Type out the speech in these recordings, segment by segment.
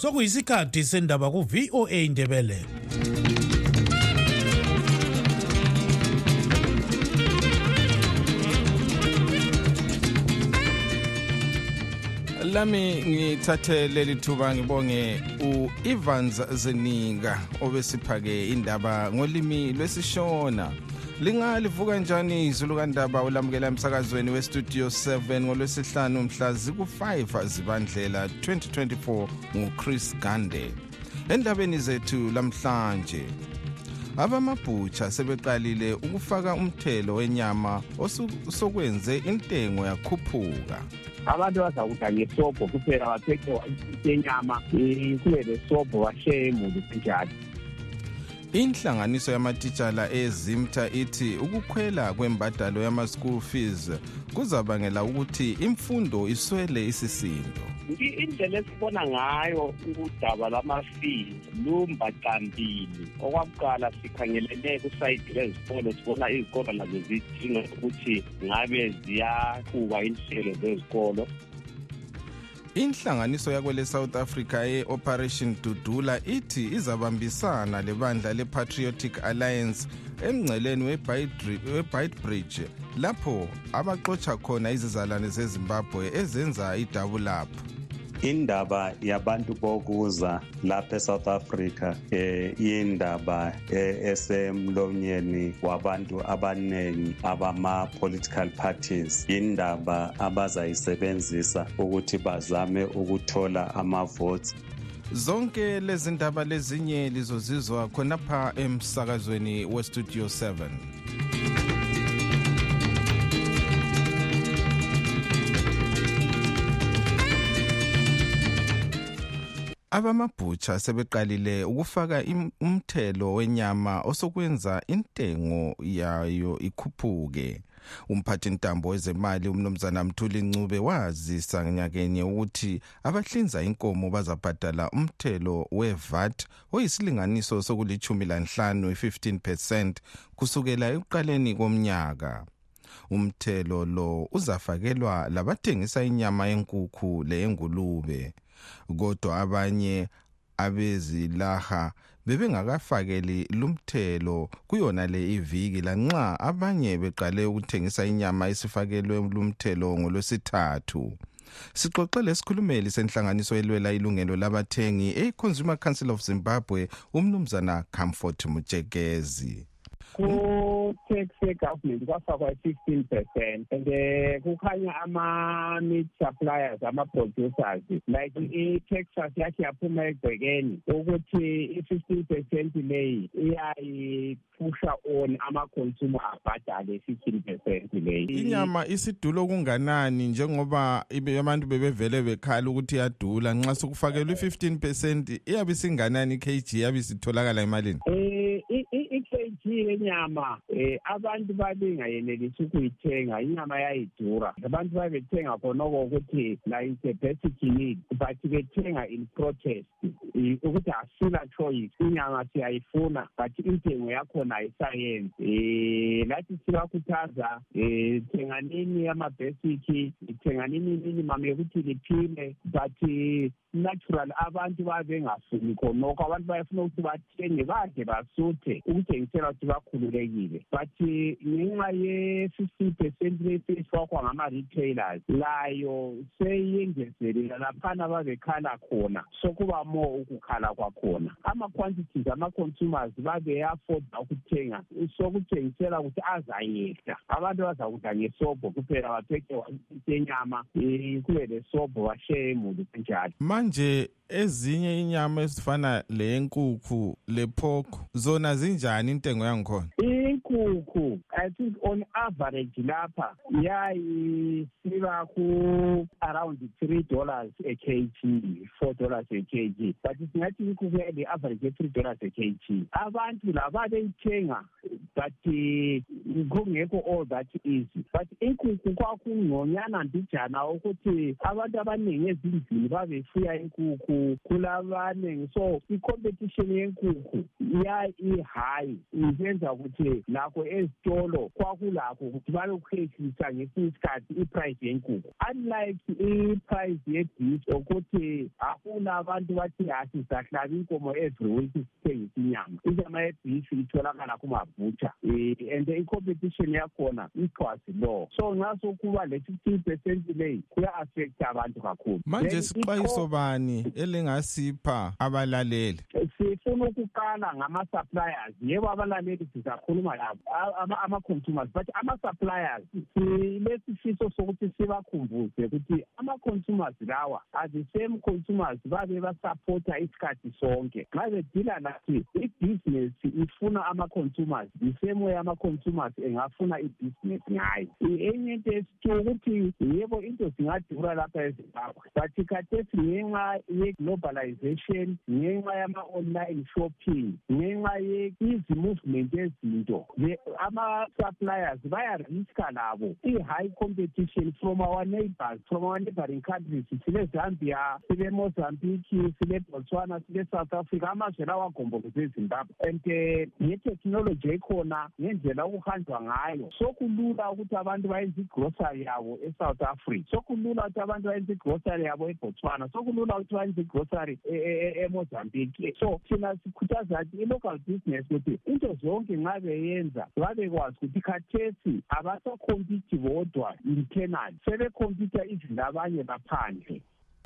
sokuyisikhathi sendaba ku-voa indebele lami ngithathe leli thuba ngibonge u-evans zeninga obesiphake indaba ngolimi lwesishona. Lingalivuka njani izulu kandaba ulamukela emsakazweni westudio 7 ngolwesihlanu mhla ziku-5 zibandlela 2024 nguchris gande. Endabeni zethu lamhlanje abamabhutsha sebeqalile ukufaka umthelo wenyama osokwenze intengo yakhuphuka. Abantu bazakudla ngesobho kuphela baphethe yenyama kube lesobho bashiye imuli kunjalo. Inhlanganiso yamatitshala ezimta ithi ukukhwela kwembadalo yama-school fees kuzabangela ukuthi imfundo iswele isisindo. Indlela esibona ngayo udaba lwama-fees lumbaqambili okwakuqala sikhangelele kusayidi lwezikolo sibona izikolo lazo zidinga ukuthi ngabe ziyaqhuba inhlelo zezikolo. Inhlanganiso yakwele south africa ye-operation dudula ithi izabambisana lebandla le-patriotic alliance emngceleni webytebridge lapho abaxotsha khona izizalwane zezimbabwe ezenza idabulapho indaba yabantu bokuza lapha eSouth Africa eh indaba esemlonyeni wabantu abanengi abama political parties. Indaba abazayisebenzisa ukuthi bazame ukuthola ama votes zonke lezi ndaba lezinye lizozizwa khonapha emsakazweni westudio 7 abamabhutsha sebeqalile ukufaka umthelo wenyama osokwenza intengo yayo ikhuphuke. Umphathi ntambo wezemali umnumzana mthuli ncube wazisa nyakenye ukuthi abahlinza inkomo bazabhadala umthelo wevat oyisilinganiso sokulithumi lanhlanu i-15 percent kusukela ekuqaleni komnyaka. Umthelo lo uzafakelwa labathengisa inyama yenkukhu leyengulube kodwa abanye abezilaha bebengakafakeli lumthelo kuyona le iviki lanxa abanye beqale ukuthengisa inyama esifakelwe lumthelo ngolwesithathu. Sixoxe lesikhulumeli senhlanganiso elwela ilungelo labathengi e-consumer council of zimbabwe umnumzana comfort mutshekezi ku-tax ye-government kwafakwa i-fifteen percent. And um kukhanya ama-meat suppliers ama-producers like i-texas yakhe yaphuma egcekeni ukuthi i-fifteen percent leyi iyayiphusha on ama-consumer abhadale i-fifteen percent leyi inyama isidulo kunganani njengoba abantu bebevele bekhala ukuthi iyadula? Nxa sokufakelwa i-fifteen percent iyabe isinganani i-kg yabe isitholakala emalini? Um i-kg yenyama um abantu babengayenelisi ukuyithenga inyama yayidura. Abantu babethenga khonoko ukuthi like a basic need but bethenga in protest. Ukuthi asila choice inyama siyayifuna but intengo yakhona ayisayenzi. Um lathi sibakhuthaza um thenganini yama-basic thenganini minimum yokuthi liphile but natural abantu babengafuni khonokho. Abantu bayafuna ukuthi bathenge bade basuthe ukutshengisela ukuthi bakhululekile. But ngenxa ye-fifty percent lesifakwa ngama-retailers layo seyengezelela laphana babekhala khona sokuba more ukukhala kwakhona. Ama-quantities ama-consumers babeyafoda ukuthenga sokutshengisela ukuthi azayehla. Abantu bazakudla ngesobho kuphela baphethe yenyama kube lesobho bashiye imuli kunjalo manje ezinye inyama ezifana leyenkukhu lepork zona zinjani intengo yangikhona? Inkukhu i think on average lapha yayisiba ku-around three dollars a kg four dollars a kg but singathi inkukhu yale-average ye-three dollars a kg abantu lababeyithenga but kungekho all that easy. But inkukhu kwakungconyana mbijana ukuthi abantu abaningi ezindlini babefuya inkukhu kulabanengi so i-competition yenkukhu ya i-high. Isenza ukuthi lakho ezitolo kwakulakho ukuthi balokukhehlisa ngesinye isikhathi iprice yenkukhu unlike iprice yebhisi ukuthi afuna abantu bathi asizahlaba inkomo every week sithengisa inyama inyama yebhisi itholakala kumabhutsha um and i-competition yakhona ichwasi law so nxa sokuba le-fifteen percent leyi kuya-affecta abantu kakhulu. Manje sixwayiso bani? Elingasipha abalaleli? Sifuna ukuqala ngama-suppliers. Yebo abalaleli sizakhuluma labo ama-consumers but ama-suppliers silesifiso sokuthi sibakhumbuze ukuthi ama-consumers lawa consumers babe basapota isikhathi sonke. Nxa bedila ifuna ama-consumers the same way ama-consumers engafuna ibhizinesi ngayo. Enye into esithi ukuthi yebo into zingadura lapha ezimbabwe but khathesi ngenxa ye-globalization ngenxa yama-online shopping ngenxa ye-izi-movement ezinto ama-suppliers bayariska labo. I-high competition from our neighbors from our neighboring countries sile-zambia sile-mozambique sile-botswana sile-south africa amazwe lawo agomboleze ezimbabwe. And um ngetechnology ekhona ngendlela okuhanjwa ngayo. Sokulula ukuthi abantu bayenze igrosary yabo e-south africa. Sokulula ukuthi abantu bayenze igrosary yabo ebotswana. Sokulula ukuthi bayenze igrosary emozambique. So thina sikhuthaza ukuthi i-local business ukuthi into zonke nxa beyenza babekwazi ukuthi khathesi abasakhompiti bodwa internal sebekhompyutha izinto abanye baphandle.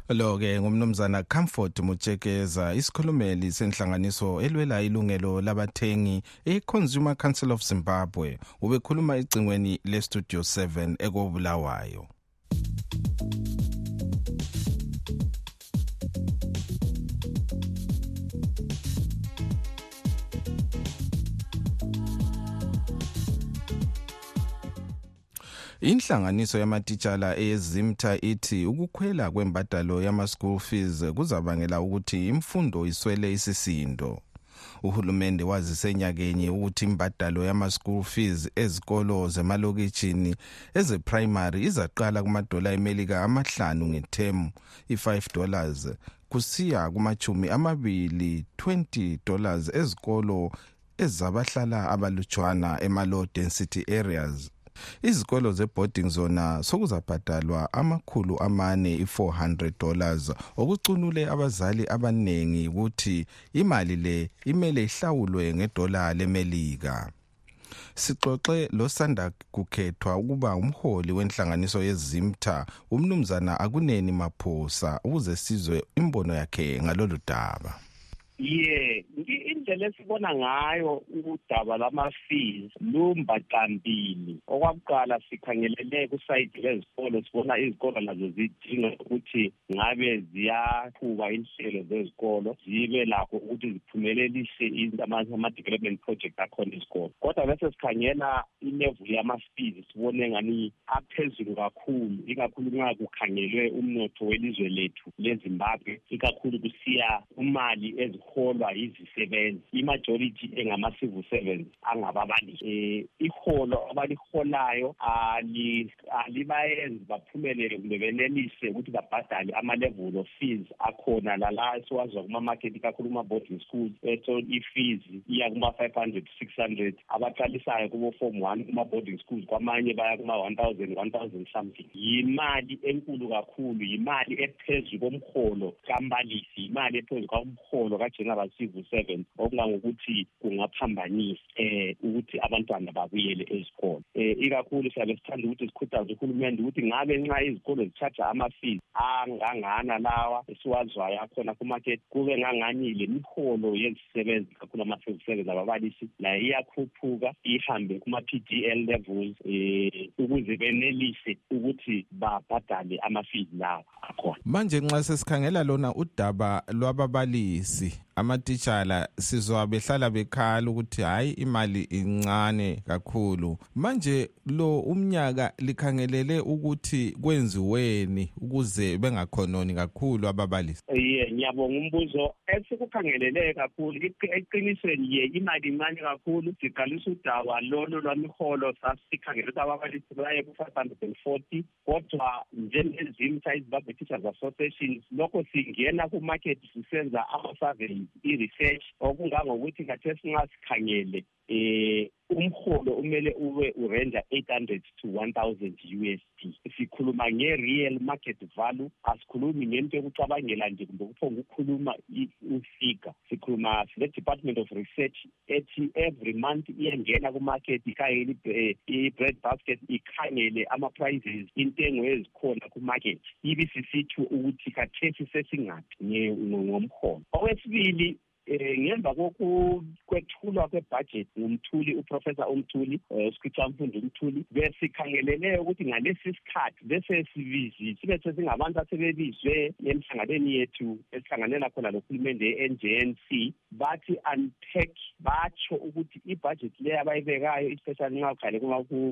Lo ke ngumnumzana comfort mutshekeza isikhulumeli senhlanganiso elwela ilungelo labathengi e-consumer council of zimbabwe. Ubekhuluma ecingweni le-studio 7 ekobulawayo. Inhlanganiso yamatitshala eyezimta ithi ukukhwela kwembadalo yama-school fees kuzabangela ukuthi imfundo iswele isisindo. Uhulumende wazise nyakenye ukuthi imbadalo yama-school fees ezikolo zemalokitshini ezeprimary izaqala kumadola emelika amahlanu ngethemu i-5 dollars kusiya kumachumi amabili 20 dollars ezikolo ezabahlala abalutshwana ema-low density areas. Izikolo zeboarding zona sokuzabhadalwa amakhulu amane i-400 dollars. Okucunule abazali abaningi ukuthi imali le imele ihlawulwe ngedola lemelika. Sixoxe losanda kukhethwa ukuba umholi wenhlanganiso yezimta umnumzana akuneni maphosa ukuze sizwe imbono yakhe ngalolu daba. Ye indlela esibona ngayo udaba lama-fees lumbaqambili okwakuqala sikhangelele kusayidi lezikolo sibona izikolo nazo zidinga ukuthi ngabe ziyaqhuba inhlelo zezikolo zibe lakho ukuthi ziphumelelise ama-development project akhona esikolo. Kodwa bese sikhangela ilevel yama-fees sibone ngani aphezulu kakhulu ikakhulu nxa kukhangelwe umnotho welizwe lethu lezimbabwe ikakhulu kusiya kumali eziholwa yizisebenzi. Imajority engama-civil servants angababalisi um iholo abaliholayo alibayenzi baphumelele kumbe benelise ukuthi babhadale ama-level of fees akhona lala esiwazwa kuma-market ikakhulu kuma-boarding schools etho i-fees iya kuma-five hundred six hundred. Abaqalisayo kubo-form one kuma-boarding schools kwamanye baya kuma-one thousand one thousand something. Yimali enkulu kakhulu yimali ephezu komholo kambalisi yimali ephezu komholo kageneral civil servant okungangokuthi kungaphambanisa eh ukuthi abantwana babuyele ezikolo. Eh ikakhulu siyabe sithanda ukuthi sikhuthaze uhulumende ukuthi ngabe nxa izikolo zithatha ama-fees angangana lawa esiwazwayo akhona kumarket kube ngangani le miholo yezisebenzi kakhulu ama-civil service ababalisi layo iyakhuphuka ihambe kuma-p d l levels um ukuze benelise ukuthi babhadale ama-fees lawa akhona. Manje nxa sesikhangela lona udaba lwababalisi amatitshala sizwa behlala bekhala ukuthi hayi imali incane kakhulu. Manje lo umnyaka likhangelele ukuthi kwenziweni ukuze bengakhononi kakhulu ababalisi. Ye ngiyabonga umbuzo. Esikukhangelele kakhulu eqinisweni ye imali incane kakhulu siqalisa udaba lolo lwamiholo sasikhangele ukuthi ababalisi baye ku-five hundred and forty kodwa njengezimta izimbabwe teachers associations lokho singena kumarket sisenza ama-surveys i-research okungangokuthi khathesi nxa sikhangele eh umholo umele ube urenda 800 to 1000 USD sikhuluma nge-real market value asikhulumi ngento yokucabangela nje kumbe kuphonga ukukhuluma ufigure sikhuluma sile department of research ethi every month iyangena kumarket ikhangele i-bread basket ikhangele ama-prices intengo ezikhona kumarket. Ibe sisitho ukuthi kathesi sesingaphi ngomholo okwesibili eh ngemva kokwethulwa kwebudget ngumthuli uprofessor umthuli uSkhitha Mfundo umthuli besikhangelele ukuthi ngalesi sikhathi bese sibizi sibe sesingabantu asebebizwe emhlanganweni yethu esihlanganela khona lokhulumende ye-NJNC bathi unpack batsho ukuthi ibudget leyo abayibekayo especially nxa kukhale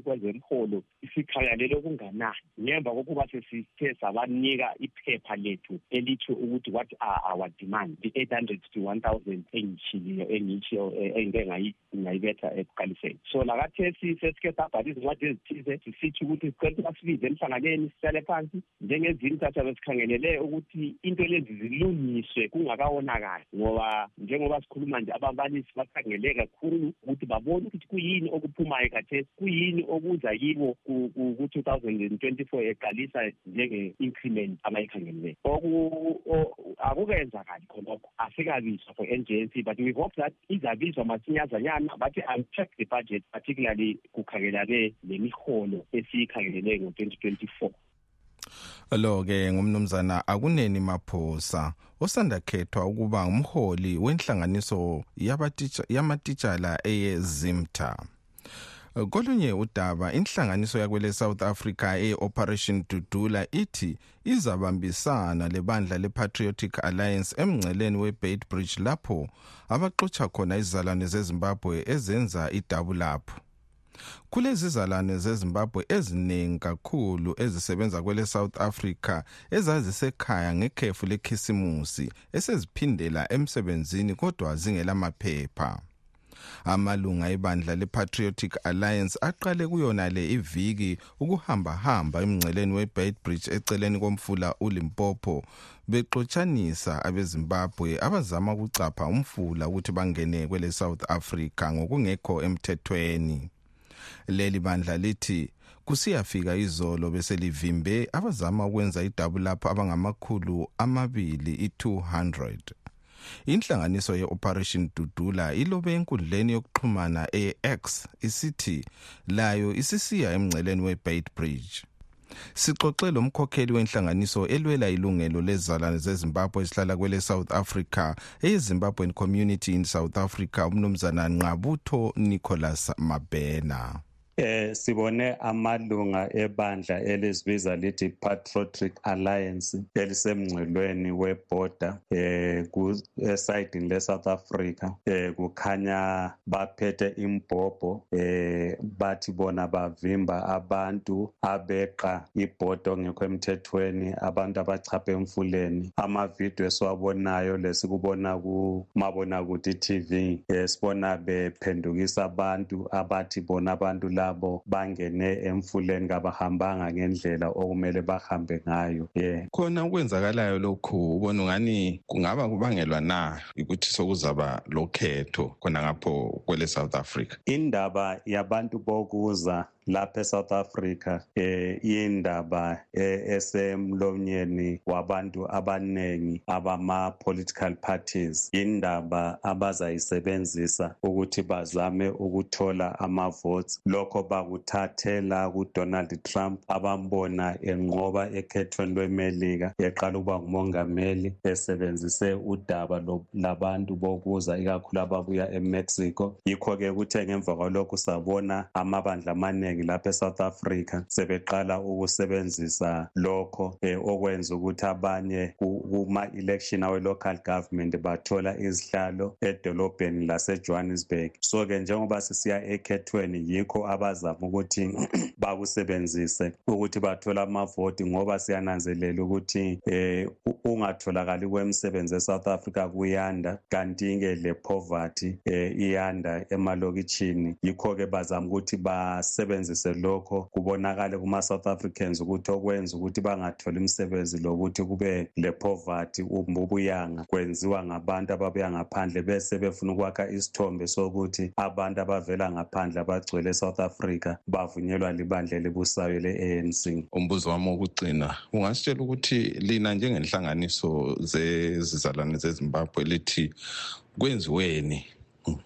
kwezemholo isikhangelele okunganani. Ngemva kokuba sesithe sabanika iphepha lethu elitsho ukuthi what are our demand the 800 to 1000 thousand engitshiliyo engitshiyo engike ngayibetha ekuqaliseni. So lakathesi sesikhe sabhala izincwadi ezithize sisithi ukuthi sicela ukuba sibize emhlanganeni sihlale phansi njengezinye thatha besikhangelele ukuthi into lezi zilungiswe kungakawonakali. Ngoba njengoba sikhuluma nje ababalisi bakhangele kakhulu ukuthi babone ukuthi kuyini okuphumayo kathesi kuyini okuza kibo ku-two thousand and twenty-four eqalisa njenge-increment abayikhangeleleyo akukenzakali khonokho asikabizwa for NJNC but we hope that izabizwa masinyazanyana bathi unpack the budget particularly kukhangelane nemiholo esiyikhangelele ngo-2024 lo ke ngumnumzana akuneni maphosa osanda khethwa ukuba ngumholi wenhlanganiso yamatitshala eyezimta kolunye udaba inhlanganiso yakwele South Africa eOperation Dudula ithi izabambisana lebandla lePatriotic Alliance emngceleni weBait lapho abaxotsha khona izizalwane zeZimbabwe ezenza idabulapho kulezi zalwane zezimbabwe eziningi kakhulu ezisebenza kwele south africa ezazisekhaya ngekhefu lekhisimusi eseziphindela emsebenzini kodwa zingelamaphepha amalunga ebandla lepatriotic alliance aqale kuyona le iviki ukuhamba-hamba emngceleni webeitbridge eceleni komfula ulimpopo bexotshanisa abezimbabwe abazama ukucapha umfula ukuthi bangene kwele south africa ngokungekho emthethweni. Leli bandla lithi kusiyafika izolo beselivimbe abazama ukwenza idabu lapho abangamakhulu amabili i-200 inhlanganiso ye-operation dudula ilobe enkundleni yokuxhumana e-x isithi layo isisiya emngceleni we-bait bridge. Sixoxe lo mkhokheli wenhlanganiso elwela ilungelo lezizalwane zezimbabwe ezihlala kwele south africa eyezimbabwean community in south africa umnumzana nqabutho nicholas mabena. Eh sibone amalunga ebandla elizibiza lithi Patriotic Alliance elisemngcelweni weborder eh ku eside le South Africa. Eh kukhanya baphethe imbhobho eh bathi bona bavimba abantu abeqa ibhodo ngekho emthethweni abantu abachaphe emfuleni. Amavideo esiwabonayo lesikubona ku mabona kuthi TV eh sibona bephendukisa abantu abathi bona abantu labo bangene emfuleni kabahambanga ngendlela okumele bahambe ngayo. Yeah khona okwenzakalayo lokhu ubona ungani kungaba kubangelwa na ukuthi sokuzaba lokhetho khona ngapho kwele South Africa? Indaba yabantu bokuza lapha eSouth Africa eh indaba esemlonyeni wabantu abanengi abama political parties. Indaba abazayisebenzisa ukuthi bazame ukuthola ama votes lokho bakuthathela kuDonald Trump abambona enqoba ekhethweni lweMelika eqala ukuba ngumongameli esebenzise udaba labantu bokuza ikakhulu ababuya eMexico. Yikho ke kuthe ngemva kwalokho sabona amabandla amanengi abaningi lapha eSouth Africa sebeqala ukusebenzisa lokho eh, okwenza ukuthi abanye kuma election awe local government bathola izihlalo edolobheni laseJohannesburg. So ke njengoba sisiya ekhethweni yikho abazama ukuthi bakusebenzise ukuthi bathola amavoti ngoba siyananzelela ukuthi eh ungatholakali kwemisebenzi eSouth Africa kuyanda kanti-ke le poverty eh, iyanda emalokitshini. Yikho-ke bazama ukuthi basebenzise lokho kubonakale kuma-South Africans ukuthi okwenza ukuthi bangatholi imisebenzi lokuthi kube le poverty ubuyanga kwenziwa ngabantu ababuya ngaphandle bese befuna ukwakha isithombe sokuthi abantu abavela ngaphandle abagcwele eSouth Africa bavunyelwa libandla elibusayo le-ANC umbuzo wami wokugcina ungasitshela ukuthi lina njengenhlanganiso zezizalwane zezimbabwe lithi kwenziweni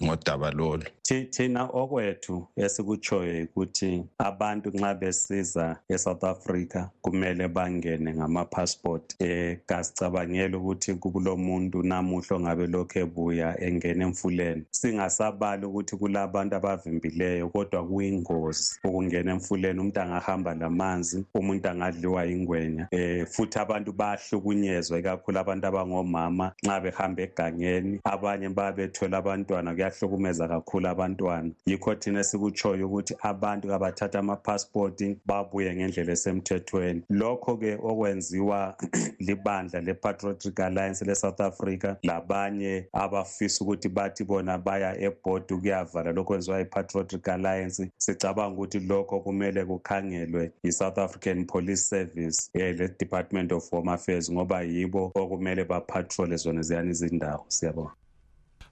ngodaba lolu. Thina okwethu esikutshoyo ukuthi abantu nxa besiza eSouth Africa kumele bangene ngama-passport eh kasicabangela ukuthi kulomuntu namuhla ongabe lokho ebuya engena emfuleni. Singasabali ukuthi kulabantu abavimbileyo kodwa kuyingozi ukungena emfuleni. Umuntu angahamba lamanzi umuntu angadliwa ingwenya eh futhi abantu bayahlukunyezwa ikakhulu abantu abangomama nxa behamba egangeni. Abanye babethola abantwana kuyahlukumeza kakhulu abantwana. Yikho thina sikutshoyo ukuthi abantu kabathatha amapasipoti babuye ngendlela esemthethweni. Lokho-ke okwenziwa libandla le-patriotic alliance le-south africa labanye abafisa ukuthi bathi bona baya ebhodi ukuyavala lokho kwenziwa yi-patriotic alliance. Sicabanga ukuthi lokho kumele kukhangelwe yi-south african police service um le-department of home affairs ngoba yibo okumele bapatrole zona ziyani izindawo. Siyabonga.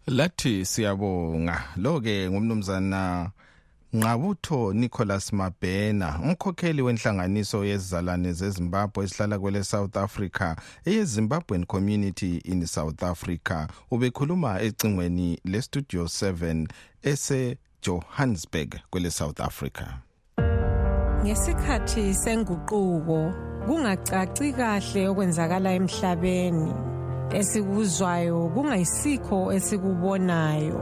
Lathi siyabonga. Lo-ke ngumnumzana Ngqabutho Nicholas Mabhena umkhokheli wenhlanganiso yezizalwane zeZimbabwe esihlala kwele South Africa eyeZimbabwean Community in South Africa. Ubekhuluma ecingweni leStudio 7 ese Johannesburg kwele South Africa. Ngesikhathi senguquko kungacaci kahle okwenzakala emhlabeni. Esikuzwayo kungayisikho esikubonayo.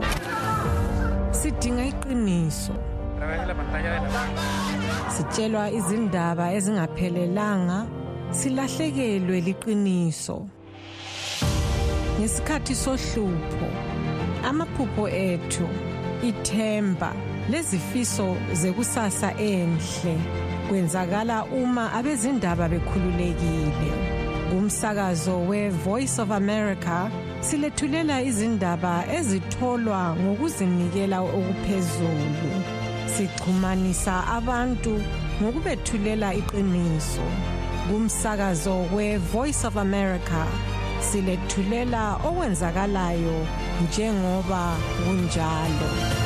Sidinga iqiniso. Sitshelwa izindaba ezingaphelelanga silahlekelwe liqiniso. Ngesikhathi sohlupho amaphupho ethu ithemba lezifiso zekusasa enhle kwenzakala uma abezindaba bekhululekile. Kumsakazo we-voice of america silethulela izindaba ezitholwa ngokuzinikela okuphezulu. Sixhumanisa abantu ngokubethulela iqiniso. Kumsakazo we-voice of america silethulela okwenzakalayo njengoba kunjalo.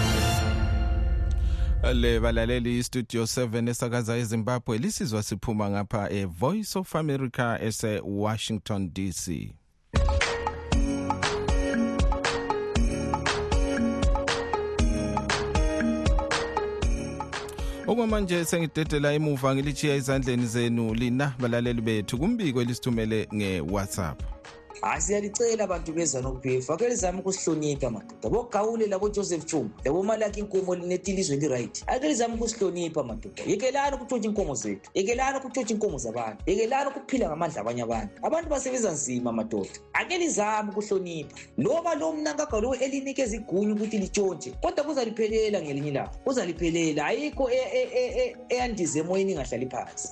Le balaleli studio 7 esakaza ezimbabwe lisizwa siphuma ngapha e-voice of america ese-washington dc okwamanje sengidedela emuva ngilichiya ezandleni zenu lina balaleli bethu. Kumbiko elisithumele nge-whatsapp. Hayi siyalicela bantu bezanu p f ake lizame ukusihlonipha madoda. Bogawule labojoseph chumba labomalaki inkomo linethi ilizwe liright. Ake lizame ukusihlonipha madoda. Yekelani ukutshontsha inkomo zethu. Yekelani ukutshontsha inkomo zabantu. Yekelani ukuphila ngamandla abanye abantu. Abantu basebenza nzima madoda. Ake lizame ukuhlonipha. Loba lo mnankagalo lo elinikeza igunya ukuthi litshontshe kodwa kuzaliphelela ngelinye ilanga. Kuzaliphelela. Ayikho eyandize emoyeni ingahlali phansi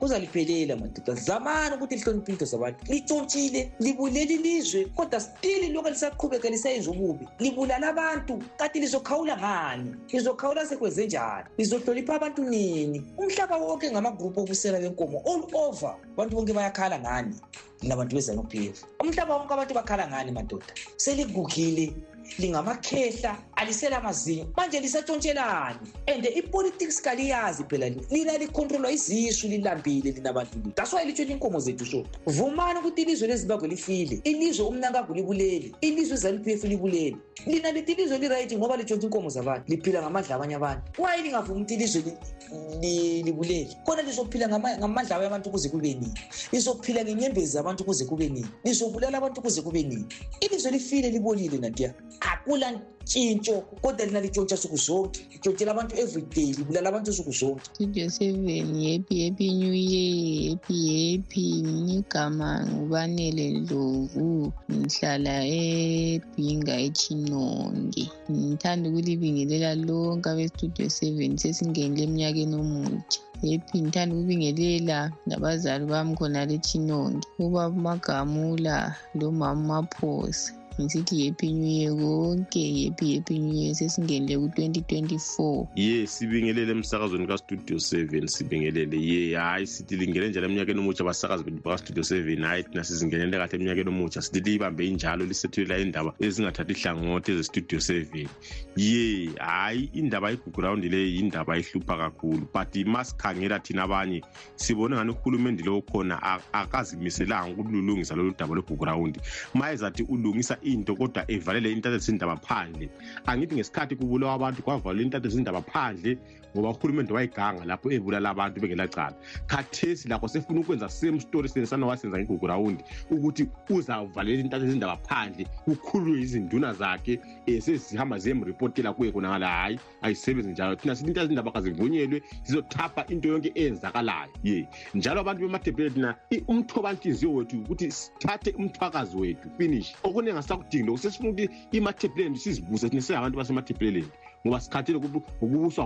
kuzaliphelela madoda zamani ukuthi lihloniphe into zabantu. Litshontshile libulele ilizwe kodwa stili lokho lisaqhubeka lisayenza ububi. Libulala abantu kanti lizokhawula ngani? Lizokhawula sekwenze njani? Lizohlonipha abantu nini? Umhlaba wonke ngamagrupu obusela benkomo all over abantu bonke bayakhala ngani? Linabantu bezanup f umhlaba wonke abantu bakhala ngani madoda? Seligugile lingamakhehla alisela amazinyo manje lisatshontshhelani and ipolitics kaliyazi phela lina. Likhontrolwa izisu lilambile lina bantu li that's why litshontsha inkomo zethu so vumani ukuthi ilizwe lezimbabwe lifile. Ilizwe umnankago libulele ilizwe zanup f libulele lina lithi ilizwe liright ngoba litshontsha inkomo zabantu. Liphila ngamandla abanye abantu. Waye lingavumi ukuthi ilizwe libulele khona lizophila ngamandla abantu kuze kube nini? Lizophila ngenyembezi zabantu kuze kube nini? Lizobulala abantu kuze kube nini? Ilizwe lifile libolile nantiya akula ntshintsho kodwa lina litshontsha suku zonke. Litshontshela abantu everyday libulala abantu suku zonke. Studio seven happy happy new year happy happy. Ngigama ngubanele ndlovu ngihlala ebhinga echinonge ngithanda ukulibingelela lonke abestudio seven sesingenile eminyakeni omutsha. Happy ngithanda ukubingelela nabazali bami khonale chinongi. Ubaba umagamula lomama maphosi ngisithi happy new year konke happy happy new year sesingenile ku-twenty twenty-four. Ye sibingelele emsakazweni kastudio seven sibingelele. Ye hayi sithi lingene njalo eminyakeni omutsha abasakazi bethu bakastudio seven. Hayi thina sizingenele kahle eminyakeni omutsha. Sithi liyibambe injalo lisethulela indaba ezingathathi ihlangothi ezestudio seven. Ye hayi indaba yegugurawundi leyi yindaba ehlupha kakhulu but masikhangela thina abanye sibone ngani uhulumende lo khona akazimiselanga ukululungisa lolu daba lwegugurawundi ma ezathi ulungisa into kodwa evalele intatha zindaba phandle. Angithi ngesikhathi kubulawa abantu kwavalwa intatha zindaba phandle ngoba uhulumende wayiganga lapho ebulala abantu bengelacala. Khathesi lakho sefuna ukwenza same story senesana wasenza ngigugurawundi ukuthi uzavalela intatha ezindaba phandle kukhulunywe izinduna zakhe um sezihamba ziyemripotela kuye khonangala hhayi ayisebenzi njalo. Thina sithi intatha ezindaba kazivunyelwe zizothapha into yonke eyenzakalayo. Ye njalo abantu bematebhele thina umthobanhliziyo wethu ukuthi sithathe umthwakazi wethu finish. Okuningi asisakudingi lokhu sesifuna ukuthi imathebhelendi sizibuse thina singabantu basematebheleleni ngoba sikhathile ukubuswa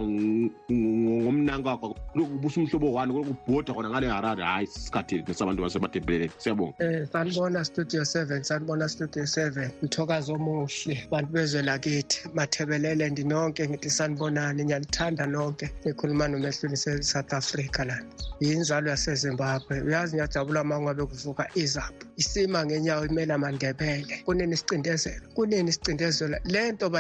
ngomnankakho lokhu kubusa umhlobo wani kokubhoda khona ngale harare hhayi sikhathile nesabantu basematebheleleni siyabonga. Um sanibona studio seven sanibona studio seven. Mthokazi omuhle. Bantu bezwe lakithi mathebelele ndinonke ngithi sanibonani ngiyalithanda nonke. Ngikhuluma nomehlweni se-south africa lana. Yinzalo yasezimbabwe. Uyazi ngiyajabula ma ngabe kuvuka izapho isima ngenyawo imela mandebele. Kunini isicindezelo? Kunini isicindezelo? Le nto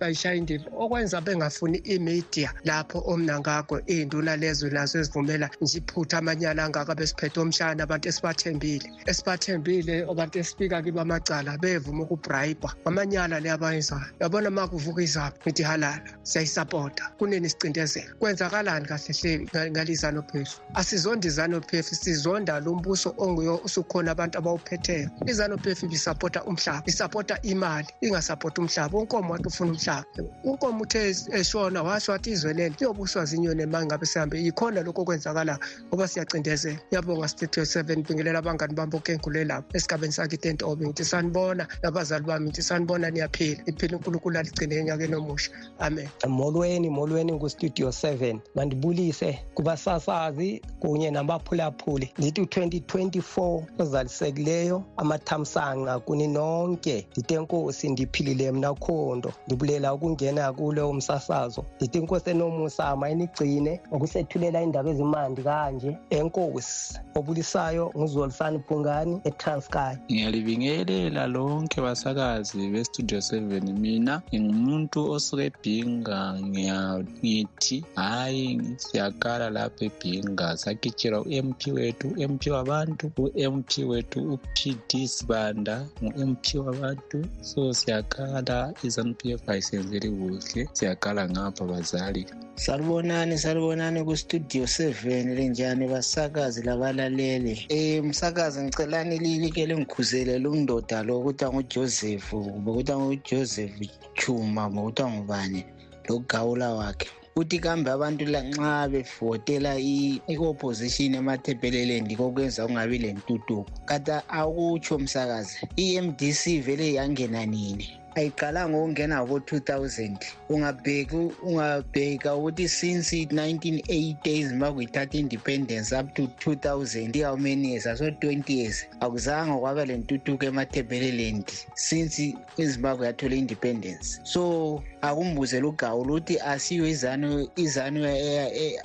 bayishaya indiva okwenza bengafuni imedia lapho omnangagwe iy'nduna lezo nazo ezivumela nje iphutha amanyala angaka besiphethe omshana abantu esibathembile. Esibathembile abantu esifika kibo amacala bevuma ukubrayibha. Amanyala le abayenzayo yabona ma kuvuka izapho ngithi halala siyayisapota kunini isicindezelo? Kwenzakalani kahle hle ngalizano phefu asizondi izano phefu sizonda lo mbuso onguyo usukhona abantu abawuphetheyo izano phefu ibisapota umhlaba isapota imali ingasapota umhlaba unkomo wathi ufuna umhlaba. Unkomo uthe eshona washo wathi izwe leli liyobuswa zinyoni ma ngabe sihambe yikhona lokhu okwenzakala ngoba siyacindezela ngiyabonga studio seven bingelela abangani bami bokenkulu elabo esigabeni sakithi entobe ngithi sanibona nabazali bami ngithi sanibona niyaphila. Iphila unkulunkulu aligcine enyakeni omusha. Amen. Molweni molweni kustudio seven. Mandibulise kubasasazi kunye nabaphulaphuli. Ndithi u-2024 ozalisekileyo amathamsanqa kuni nonke. Ndithi enkosi ndiphilile mna khondo. Ndibulela ukungena kulo umsasazo ndithi inkosi enomusa mayinigcine ngokusethulela indaba ezimandi kanje. Enkosi obulisayo nguzolisani phungani etranskay ngiyalibingelela lonke basakazi bestudio seven. Mina ngingumuntu osuke ebhinga ngithi hhayi siyakala lapha ebhinga. Sagitshelwa u-mp wethu u-mp wabantu u-mp wethu u-pd sibanda ngu-mp wabantu. So siyakala. I-zanup f ayisenzeli kuhle siyakala ngapha bazali salibonani salibonani kustudio seven linjani basakazi labalalele um msakazi ngicelani lilike lingikhuzele lundoda lo kuthiwa ngujoseph bokuthiwa ngujoseph chuma bokuthiwa ngubani logawula wakhe uthi kambe abantu nxa bevotela i-opposition emathebheleleni kokwenza kungabi lentutuko kanti akutsho msakazi i-mdc vele yangena nini ayiqalanga ukungena ngo-2000 ungabheka ungabheka ukuthi since 1980s ma kuyithatha independence up to 2000 how many years aso 20 years akuzange kwaba le ntuthuko emathebheleland since izimbabwe yathola independence. So akumbuzela ugawula ukuthi asiyo izanu izanu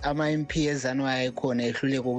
ama-mp ezanu ayekhona ehluleka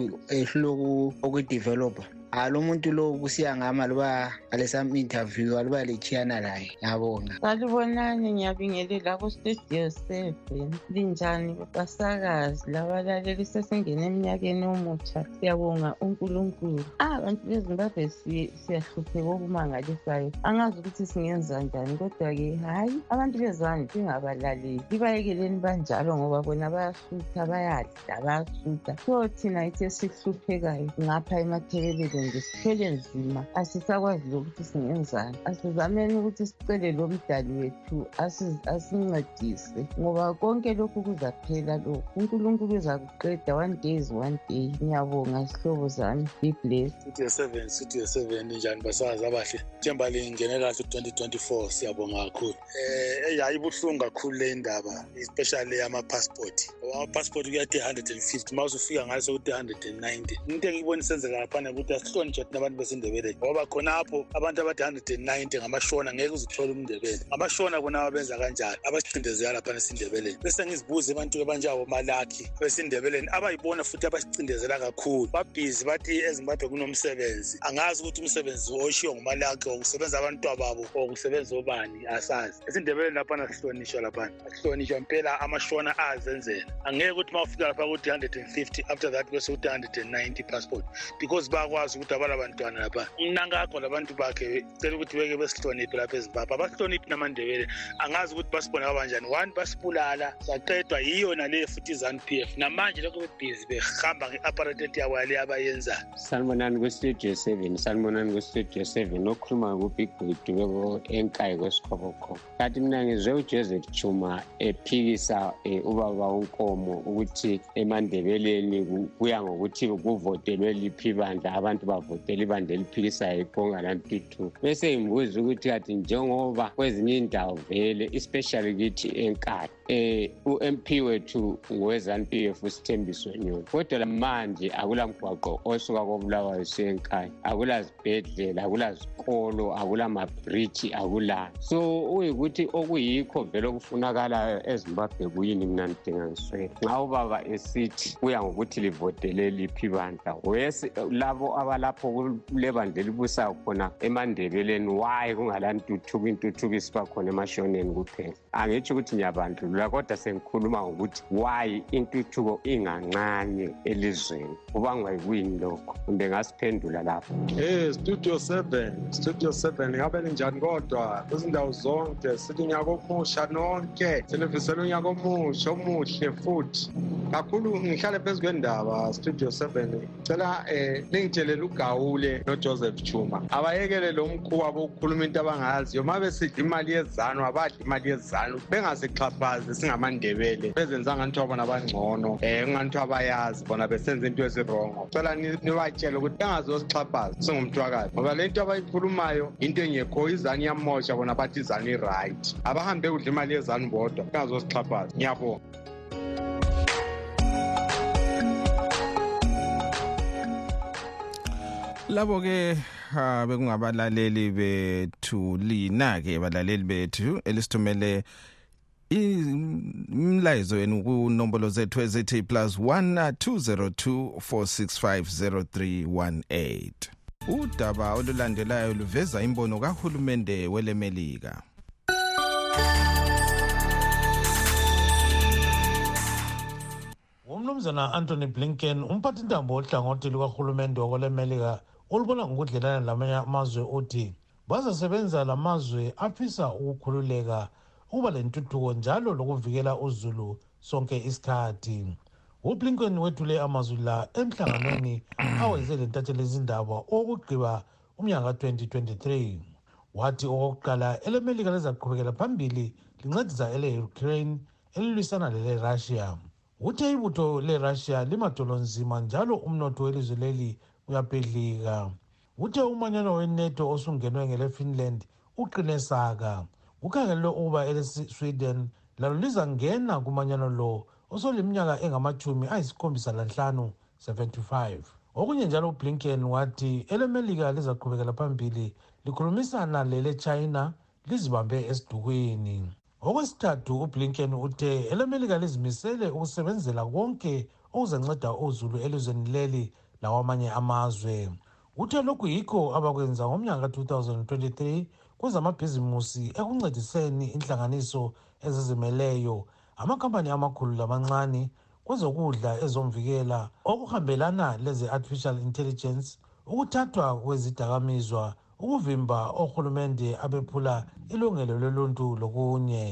ukudevelopha alo muntu lo kusiya ngami aluba alesam interview aluba lechiyana laye. Ngiyabonga. Salibonani ngiyabingelela kustudio seven. Linjani? Basakazi labalaleli sesingena eminyakeni omutsha. Siyabonga unkulunkulu. Ah abantu bezimbabwe siyahlupheka okumangalisayo angazi ukuthi singenza njani kodwa-ke hhayi abantu bezani singabalaleli. Libayekeleni banjalo ngoba bona bayasutha bayadla bayasutha. So thina yithe sihluphekayo ngapha emathebeleni nje sithwele nzima asisakwazi lokuthi singenzani asizameni ukuthi sicele lo mdali wethu asincedise ngoba konke lokhu kuzaphela lokhu unkulunkulu uzakuqeda one day is one day ngiyabonga sihlobo zami be blessed studio seven studio seven njani basazi abahle themba lingenela ku-twenty twenty-four siyabonga kakhulu um eyayi ibuhlungu kakhulu le ndaba especially ama-passport ngoba ama-passport kuyathi hundred and fifty ma usufika ngayo sokuthi hundred and ninety. Into engiyibona isenzeka laphana ukuthi asihlonitshe thina abantu besindebeleni ngoba khonapho abantu abathi hundred and ninety ngamashona ngeke uzithole umndebele. Ngamashona bona abenza kanjani? Abasicindezela laphana esindebeleni bese ngizibuza abantu abanjengabomalakhi abesindebeleni abayibona futhi abasicindezela kakhulu. Babhizi bathi ezimbabwe kunomsebenzi. Angazi ukuthi umsebenzi oshiwo ngumalakhi or kusebenza abantwa babo or kusebenza obani? Asazi. Esindebeleni laphana sihlonishwa laphana. Asihlonishwa mpela amashona azenzela. Angeke ukuthi ma ufika lapha kuthi hundred and fifty after that bese kuthi hundred and ninety passport because bayakwazi ukuthi abala bantwana lapha umnankakho labantu bakhe cela ukuthi beke besihloniphe lapha ezimbabwe. Abasihloniphi namandebele? Angazi ukuthi basibona kabanjani. One basibulala saqedwa yiyo naleyo futhi izanu p f. Namanje lokho bebhizi behamba nge-aparatet yabo yale abayenzayo sanibonani kwistudio seven. Sanibonani kwistudio seven. Okhuluma kubig bwidubeko enkayi kwesikhobokhobo kanti mina ngizwe ujoseph chuma ephikisa um ubaba unkomo ukuthi emandebeleni kuya ngokuthi kuvotelwe liphi ibandla abantu bavotela ibandla eliphikisayo iqonga lantuthu bese ngibuza ukuthi kathi njengoba kwezinye indawo vele especially kithi enkatho um u-mp wethu ngowe-zanup f usithembiso nyoni kodwa manje akulamgwaqo osuka kobulawayo senkaya akulazibhedlela akulazikolo akulamabhriji akula. So uyikuthi okuyikho vele okufunakalayo ezimbabwe kuyini mina ndidinga ngiswele? Nxa ubaba esithi kuya ngokuthi livotele liphi ibandla wesi labo abalapho kulebandla elibusayo khona emandebeleni wayi kungalantuthuko intuthuko isiba khona emashoneni kuphela? Angitsho ukuthi ngiyabandlulula kodwa sengikhuluma ngokuthi wayi intuthuko ingancane elizweni? Kubangwa yikuyini lokho? Kumbe ngasiphendula lapho. Hey studio seven studio seven ngabe linjani kodwa? Kwizindawo zonke sithi unyaka omusha nonke sinifisela unyaka omusha omuhle futhi. Kakhulu ngihlale phezu kwendaba studio seven. Cela um ningitshelele ugawule nojoseph chuma. Abayekele lo mkhuba bokukhuluma into abangayaziyo ma besidla imali yezanu abadla imali yezanu bengasixhaphazi singamandebele. Bezenzanga nithiwa bona bangcono um kunganithiwa bayazi bona besenza into ezirongo cela nibatshele ukuthi bengazosixhaphazi singumthwakazi. Ngoba le nto abayikhulumayo into engekho izanu iyamosha bona bathi izanu i-right. Abahambe kudla imali yezanu bodwa bengazosixhaphazi ngiyabonga. Labo ke ha bekungabalaleli bethu lina ke abalaleli bethu elisithumele imlayezo yenu kunombolo zethu ezithi plus 1 udaba olulandelayo luveza imbono kahulumende welemelika. Umnumzana anthony blinken umphathintambo wohlangothi lukahulumende wakwelemelika olubona ngokudlelana lamanye amazwe uthi bazasebenza lamazwe afisa ukukhululeka ukuba lentuthuko njalo lokuvikela uzulu sonke isikhathi. Ublinken wethule amazwi la emhlanganweni awenze lentatheli izindaba okugqiba umnyaka ka-2023 wathi okokuqala elemelika lizaqhubekela phambili lincedisa ele-ukraine elilwisana lele-russia uthe ibutho lerussia limadolonzima njalo umnotho welizwe leli uyabhedlika uthe umanyano weneto osungenwe ngele-finland uqine saka. Kukhangelelwe ukuba elesweden lalo lizangena kumanyano lo osoliminyaka engamachumi ayisikhombisa lanhlanu 75 okunye njalo ublinken wathi elemelika lizaqhubekela phambili likhulumisana lele-china lizibambe esidukweni. Okwesithathu ublinken uthe elemelika lizimisele ukusebenzela konke okuzanceda uzulu elizweni leli lawamanye amazwe. Uthe lokhu yikho abakwenza ngomnyaka ka-2023 kwezamabhizimusi ekuncediseni inhlanganiso ezizimeleyo. Amakhampani amakhulu lamancane kwezokudla ezomvikela okuhambelana leze-artificial intelligence ukuthathwa kwezidakamizwa ukuvimba ohulumende abephula ilungelo loluntu lokunye.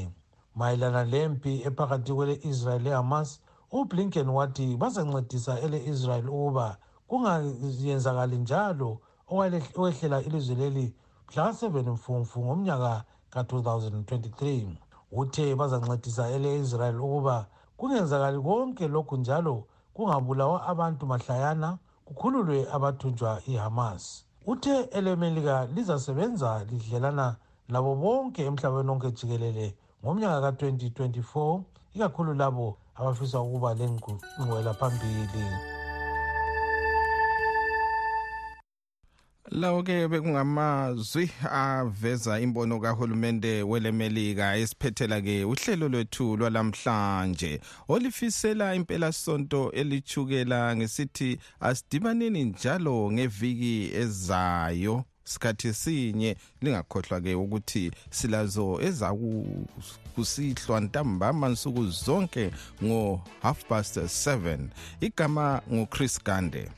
Mayelana lempi ephakathi kwele-israyeli lehamas ublinken wathi bazancedisa ele-israyeli ukuba kungayenzakali njalo owehlela ilizwe leli mhla ka-7 mfumfu ngomnyaka ka-2023 uthe bazancedisa ele-israyeli ukuba kungenzakali konke lokhu njalo kungabulawa abantu mahlayana kukhululwe abathunjwa ihamas uthe elemelika lizasebenza lidlelana labo bonke emhlabeni wonke jikelele ngomnyaka ka-2024 ikakhulu labo abafisa ukuba lengqwela phambili. Lawo-ke bekungamazwi aveza imbono kahulumende welemelika esiphethela-ke uhlelo lwethu lwalamhlanje olifisela impelasonto elithukela ngesithi asidibaneni njalo ngeviki ezayo. Sikhathi sinye lingakhohlwa-ke ukuthi silazo ezakusihlwa ntambama nsuku zonke ngo-half past 7 igama nguchris gande